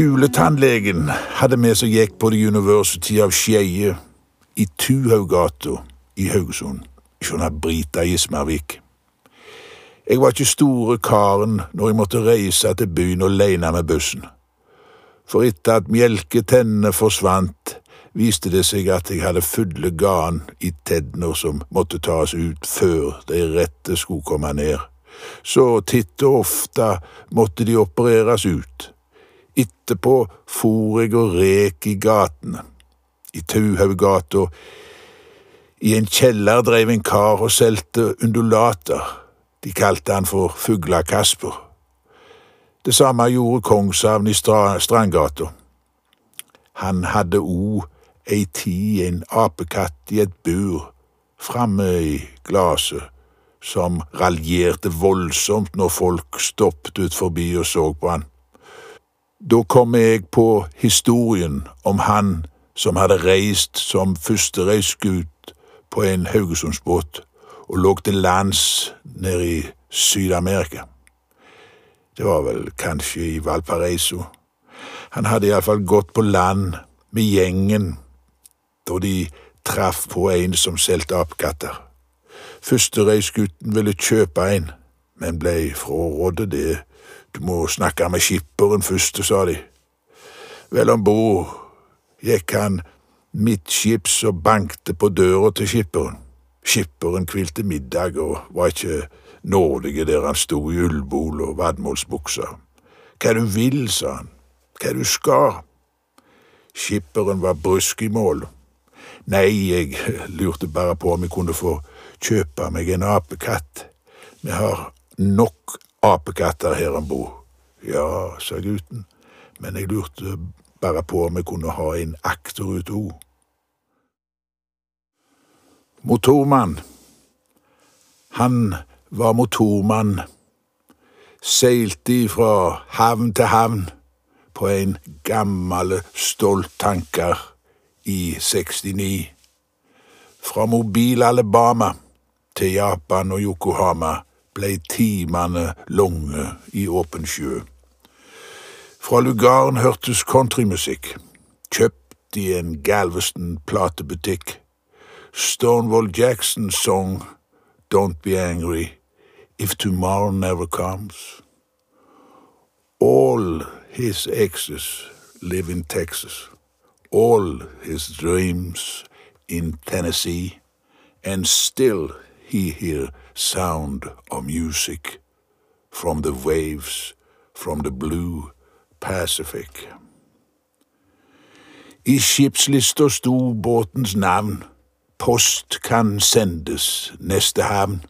Skoletannlegen hadde med seg gikk på The University of Skeie i Tuhaugata i Haugesund, hos Brita Gismarvik. Jeg var ikke store karen når jeg måtte reise til byen alene med bussen. For etter at melketennene forsvant, viste det seg at jeg hadde fulle garn i tenner som måtte tas ut før de rette skulle komme ned. Så titt og ofte måtte de opereres ut. Etterpå for jeg og rek i gatene. I Tauhaugata, i en kjeller dreiv en kar og solgte undulater. De kalte han for Fugla Kasper. Det samme gjorde Kongshavn i Strandgata. Han hadde òg ei tid en apekatt i et bur framme i glaset, som raljerte voldsomt når folk stoppet ut forbi og så på han. Da kom jeg på historien om han som hadde reist som førstereisgutt på en Haugesundsbåt og lå til lands nede i Syd-Amerika. Det var vel kanskje i Valparaiso. Han hadde iallfall gått på land med gjengen da de traff på en som solgte apekatter. Førstereisgutten ville kjøpe en, men blei frarådet det du må snakke med skipperen først, sa de. Vel om bord gikk han midtskips og bankte på døra til skipperen. Skipperen kvilte middag og var ikke nådig der han sto i ullbol og vadmålsbuksa. Hva du vil, sa han, hva du skal. Skipperen var brysk i mål. Nei, jeg lurte bare på om jeg kunne få kjøpe meg en apekatt. Vi har nok apekatter her om bord. Ja, sa gutten, men jeg lurte bare på om jeg kunne ha en akterut òg. Motormann. Han var motormann. Seilte fra havn til havn på en gammel, stolt tanker i 69. Fra mobil Alabama til Japan og Yokohama blei timene lange i åpen sjø. Fra lugaren hørtes countrymusikk, kjøpt i en Galveston platebutikk. Stonewall Jacksons song Don't Be Angry If Tomorrow Never Comes. All his exes live in Texas, all his dreams in Tennessee, and still he hear sound of music from the waves, from the blue Pacific. I skipslista sto båtens navn. Post kan sendes neste havn.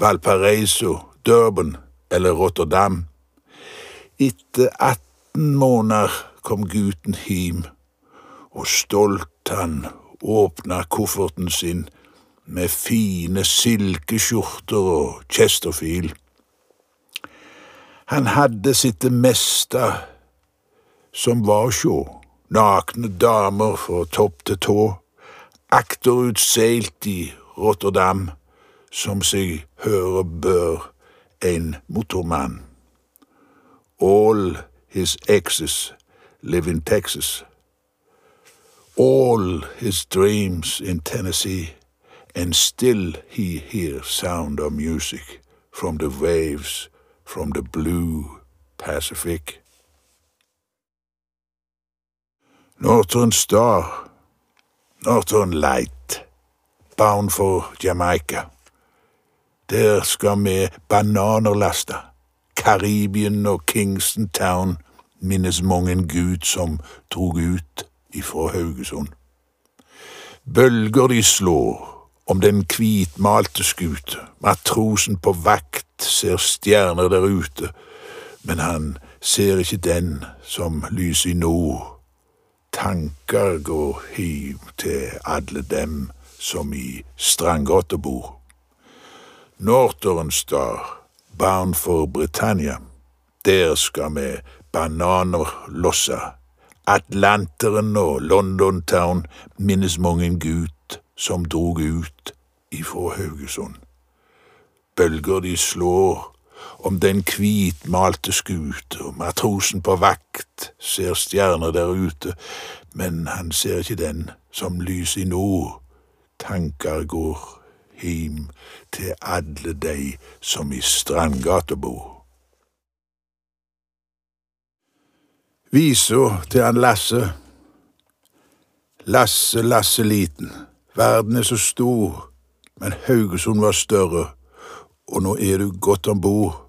Valparaiso, Durban eller Rotterdam. Etter 18 måneder kom gutten hjem, og stolt han åpna kofferten sin med fine silkeskjorter og chesterfield. Han hadde sitt det meste som var sjå, nakne damer fra topp til tå, akterutseilt i Rotterdam, som seg høre bør en motormann. All his exes live in Texas. All his dreams in Tennessee, and still he hears sound of music from the waves from the blue Pacific. Northern Star, Northern Light, bound for Jamaica. Der skal vi bananer laste. Karibien og Kingston Town minnes mange en gud som drog ut ifra Haugesund. Bølger de slår om den hvitmalte skute, matrosen på vakt ser stjerner der ute, men han ser ikke den som lyser i nord. Tanker går hiv til alle dem som i strandgrotta bor. Northern Star, bound for Britannia. Der skal vi bananer losse. Atlanteren og London Town minnes mange gutt som drog ut ifra Haugesund. Bølger de slår om den hvitmalte skute, og matrosen på vakt ser stjerner der ute, men han ser ikke den som lys i nord. Tankar går him til alle dei som i Strandgata bor. Visa til han Lasse. Lasse, Lasse liten, verden er så stor, men Haugesund var større, og nå er du godt om bord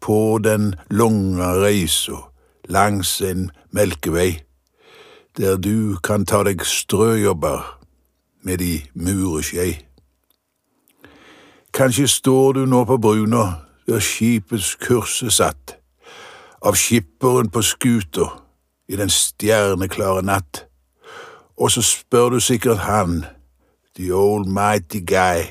på den lange reisa langs en melkevei, der du kan ta deg strøjobber med de mureskei. Kanskje står du nå på bruna der skipets kurs er satt, av skipperen på skuta i den stjerneklare natt, og så spør du sikkert han, the almighty guy,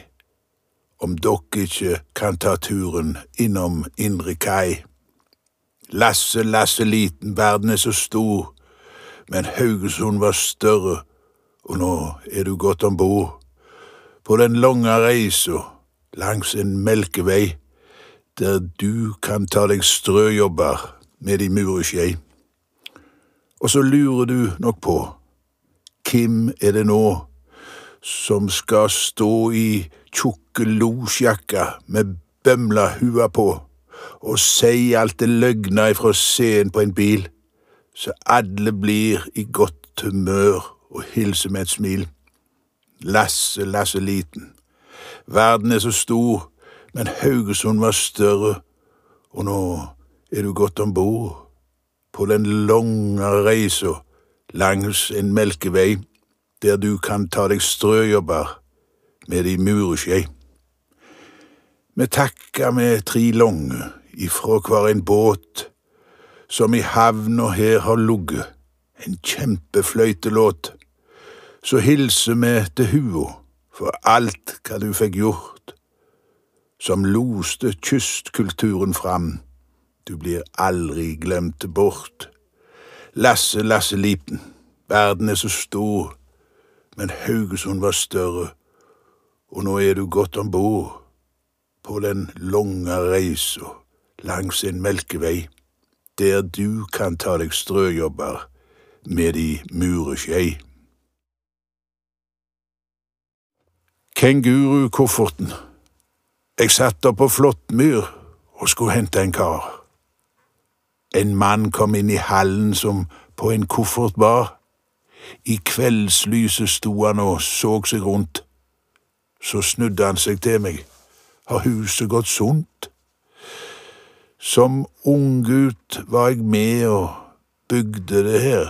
om dere ikke kan ta turen innom Indre Kai. Lasse, Lasse liten, verden er så stor, men Haugesund var større, og nå er du godt om bord. På den lange reisa langs en melkevei, der du kan ta deg strøjobber med de mureskjei. Og så lurer du nok på, hvem er det nå som skal stå i tjukke losjakka med bømla hua på og si alt det løgna ifra scenen på en bil, så alle blir i godt humør og hilser med et smil. Lasse, Lasse liten. Verden er så stor, men Haugesund var større, og nå er du godt om bord på den lange reisa langs en melkevei der du kan ta deg strøjobber med de mureskjei. Me takka med tre lange ifra hver en båt som i havna her har ligget, en kjempefløytelåt. Så hilser me til hua for alt hva du fikk gjort, som loste kystkulturen fram. Du blir aldri glemt bort. Lasse, Lasse liten, verden er så stor, men Haugesund var større, og nå er du godt om bord på den lange reisa langs en melkevei, der du kan ta deg strøjobber med de mureskei. Kengurukofferten. Jeg satt der på Flåttmyr og skulle hente en kar. En mann kom inn i hallen som på en koffert bar. I kveldslyset sto han og så seg rundt. Så snudde han seg til meg. Har huset gått sunt? Som unggutt var jeg med og bygde det her.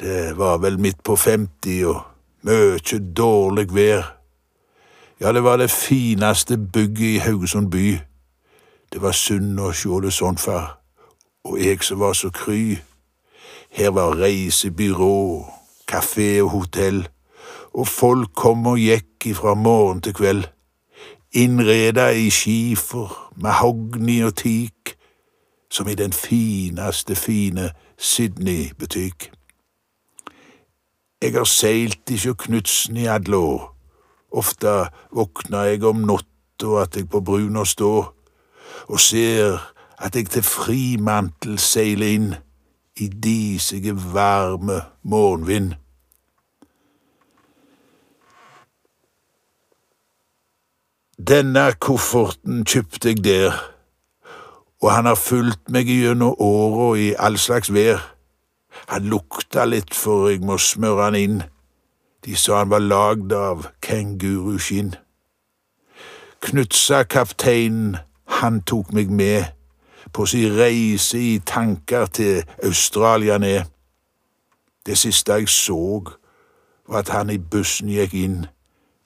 Det var vel midt på femti og mye dårlig vær. Ja, det var det fineste bygget i Haugesund by. Det var synd å sjå det sånn, far. Og jeg som var så kry. Her var reisebyrå, kafé og hotell, og folk kom og gikk ifra morgen til kveld innreda i skifer, mahogni og teak, som i den fineste fine Sydney-butikk. Jeg har seilt sjå Knutsen i alle år. Ofte våkner jeg om natta at jeg på bruna står, og ser at jeg til frimantel seiler inn i disige, varme morgenvind. Denne kofferten kjøpte jeg der, og han har fulgt meg gjennom åra i all slags vær. Han lukta litt, for jeg må smøre han inn. De sa han var lagd av kenguruskinn. Knutsa kapteinen, han tok meg med på si reise i tanker til Australia ned. Det siste jeg så, var at han i bussen gikk inn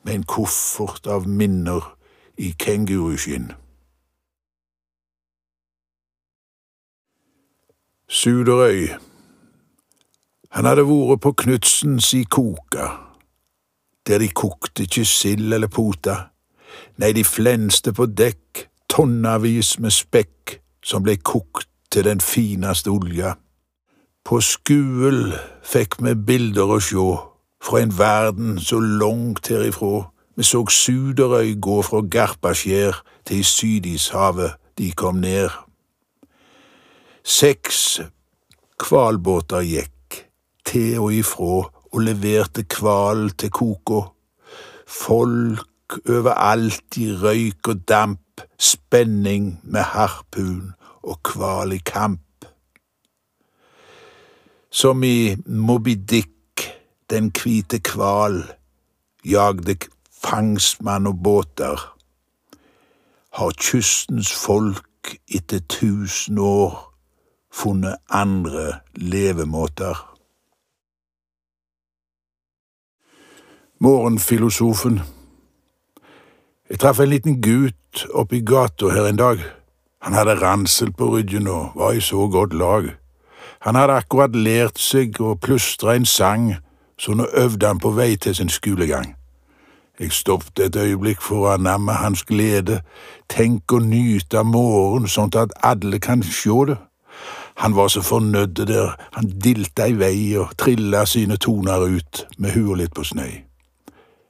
med en koffert av minner i kenguruskinn. Suderøy Han hadde vært på Knutsens i Koka, der de kokte ikke sild eller pota, nei, de flenste på dekk tonnavis med spekk som ble kokt til den fineste olja. På Skuel fikk vi bilder å sjå fra en verden så langt herifrå vi så Suderøy gå fra Garpaskjær til Sydishavet de kom ned. Seks hvalbåter gikk til og ifrå og leverte kval til koko. Folk overalt i røyk og damp, spenning med harpun og kval i kamp. Som i Moby Dick, den hvite kval, jagde fangstmann og båter, har kystens folk etter tusen år funnet andre levemåter. Morgenfilosofen Jeg traff en liten gutt oppi gata her en dag. Han hadde ransel på ryggen og var i så godt lag. Han hadde akkurat lært seg å plystre en sang, så nå øvde han på vei til sin skolegang. Jeg stoppet et øyeblikk for å anamme hans glede, tenk å nyte morgenen sånn at alle kan sjå det. Han var så fornøyd der, han dilta i vei og trilla sine toner ut med huet litt på snei.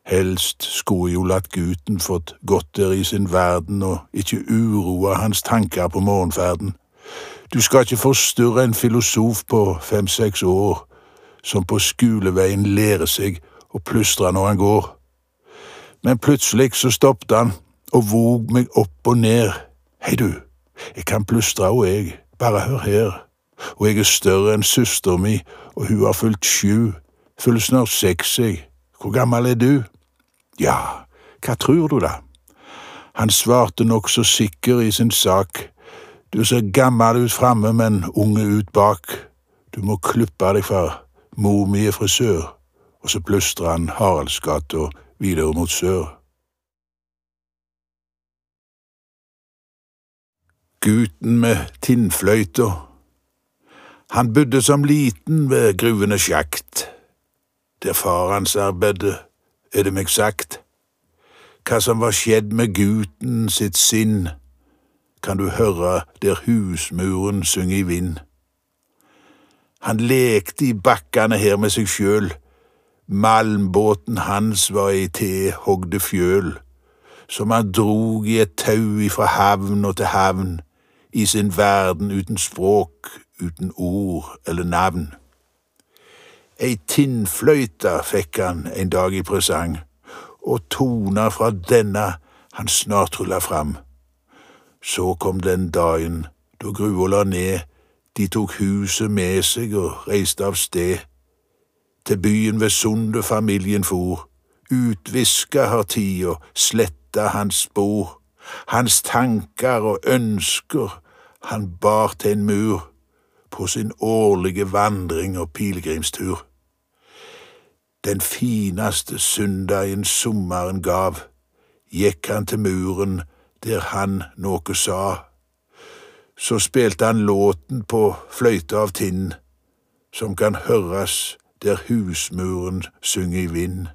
Helst skulle jo latt gutten fått gått der i sin verden og ikke uroa hans tanker på morgenferden. Du skal ikke forstyrre en filosof på fem–seks år, som på skoleveien lærer seg å plystre når han går. Men plutselig så stoppet han og vog meg opp og ned. Hei, du, jeg kan plystre og jeg, bare hør her. Og jeg er større enn søster mi, og hun har fulgt sju, fyller snart seks, jeg. Hvor gammel er du? Ja, hva tror du, da? Han svarte nokså sikker i sin sak. Du ser gammel ut framme, men unge ut bak. Du må klippe deg, far. momie frisør. Og så plystrer han Haraldsgata videre mot sør. Gutten med tinnfløyta. Han bodde som liten ved gruvene sjakt. Der far hans arbeidet, er det meg sagt. Hva som var skjedd med gutten sitt sinn, kan du høre der husmuren synger i vind. Han lekte i bakkene her med seg sjøl, malmbåten hans var i tehogde fjøl, som han drog i et tau ifra havn og til havn, i sin verden uten språk, uten ord eller navn. Ei tinnfløyte fikk han en dag i presang, og toner fra denne han snart rulla fram. Så kom den dagen da grua la ned, de tok huset med seg og reiste av sted. Til byen ved sundet familien for, utviska har tida, sletta hans spor, hans tanker og ønsker han bar til en mur på sin årlige vandring og pilegrimstur. Den fineste søndagen sommeren gav, gikk han til muren der han noe sa. Så spilte han låten på fløyte av tinn, som kan høres der husmuren synger i vind.